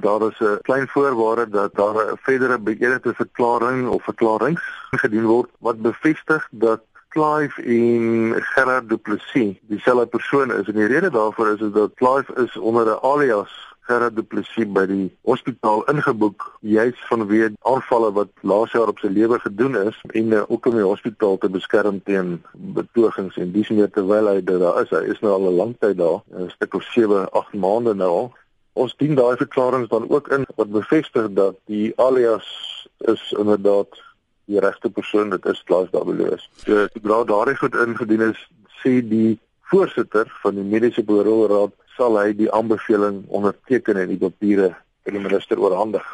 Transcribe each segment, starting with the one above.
Daar is 'n klein voorwaarde dat daar 'n verdere beëdigde verklaring of verklaringe gedien word wat bevestig dat Clive en Gerard Du Plessis dieselfde persoon is. En die rede daarvoor is dat Clive is onder 'n alias Gerard Du Plessis by die hospitaal ingeboek juis vanweë aanvalle wat laas jaar op sy lewe gedoen is en uh, ook om die hospitaal te beskerm teen betogings en dis meer terwyl hy daar is. Hy is nou al 'n lang tyd daar 'n stuk of 7 8 maande nou al ons dien daai verklaringe dan ook in wat bevestig dat die alias is inderdaad die regte persoon dit is Klaas Dabeloos. So sodra daardie goed ingedien is, sê die voorsitter van die mediese beroepsraad sal hy die aanbeveling onderteken en die papiere vir die minister oorhandig.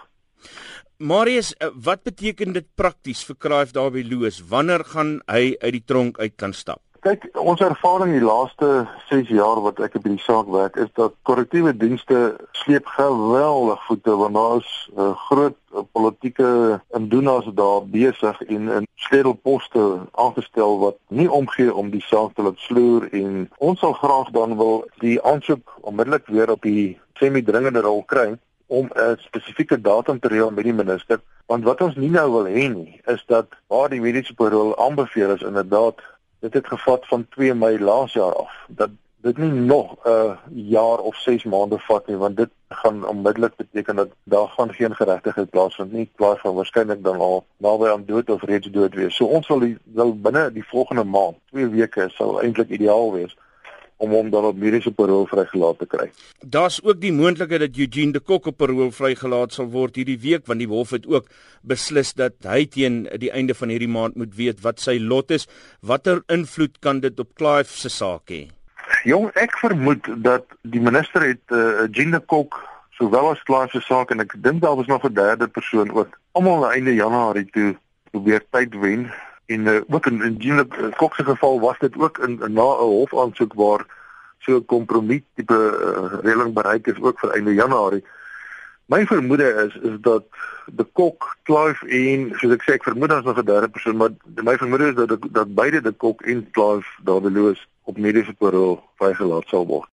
Marius, eh, wat beteken dit prakties vir Klaas Dabeloos? Wanneer gaan hy uit die tronk uit kan stap? Kyk, ons ervaring die laaste 6 jaar wat ek op hierdie saak werk, is dat korrektiewe dienste sleep geweldig voete want daar is 'n uh, groot uh, politieke indoeners daar besig en in sleutelposte aangestel wat nie omgee om die saak te laat sloer en ons sal graag dan wil die aansoek onmiddellik weer op die semi-dringende rol kry om 'n spesifieke datum te reël met die minister want wat ons nie nou wil hê nie is dat waar die mediese parol aanbeveel is inderdaad dit het gevat van 2 Mei laas jaar af. Dat dit nie nog 'n uh, jaar of 6 maande vat nie want dit gaan onmiddellik beteken dat daar gaan geen geregtigheid plaasvind nie. Plaas van waarskynlik dan al naby aan dood of reeds dood wees. So ons wil die, wil binne die volgende maand 2 weke sou eintlik ideaal wees om hom dan op mediese parol vrygelaat te kry. Daar's ook die moontlikheid dat Eugene de Kok op parol vrygelaat sal word hierdie week want die hof het ook beslis dat hy teen die einde van hierdie maand moet weet wat sy lot is. Watter invloed kan dit op Clive se saak hê? Jong, ek vermoed dat die minister het uh, Eugene de Kok sowel as Clive se saak en ek dink daar was nog 'n derde persoon ook almal na einde Januarie toe probeer tyd wen en uh, ook in in Jean Kok se geval was dit ook in, in na 'n hofaansoek waar so 'n kompromie tipe uh, reëling bereik is ook vir einde Januarie. My vermoede is is dat die Kok, Clive en soos ek sê ek vermoed daar's nog 'n derde persoon maar my vermoede is dat dat beide die Kok en Clive daar beloos op mediese parol vrygelaat sal word.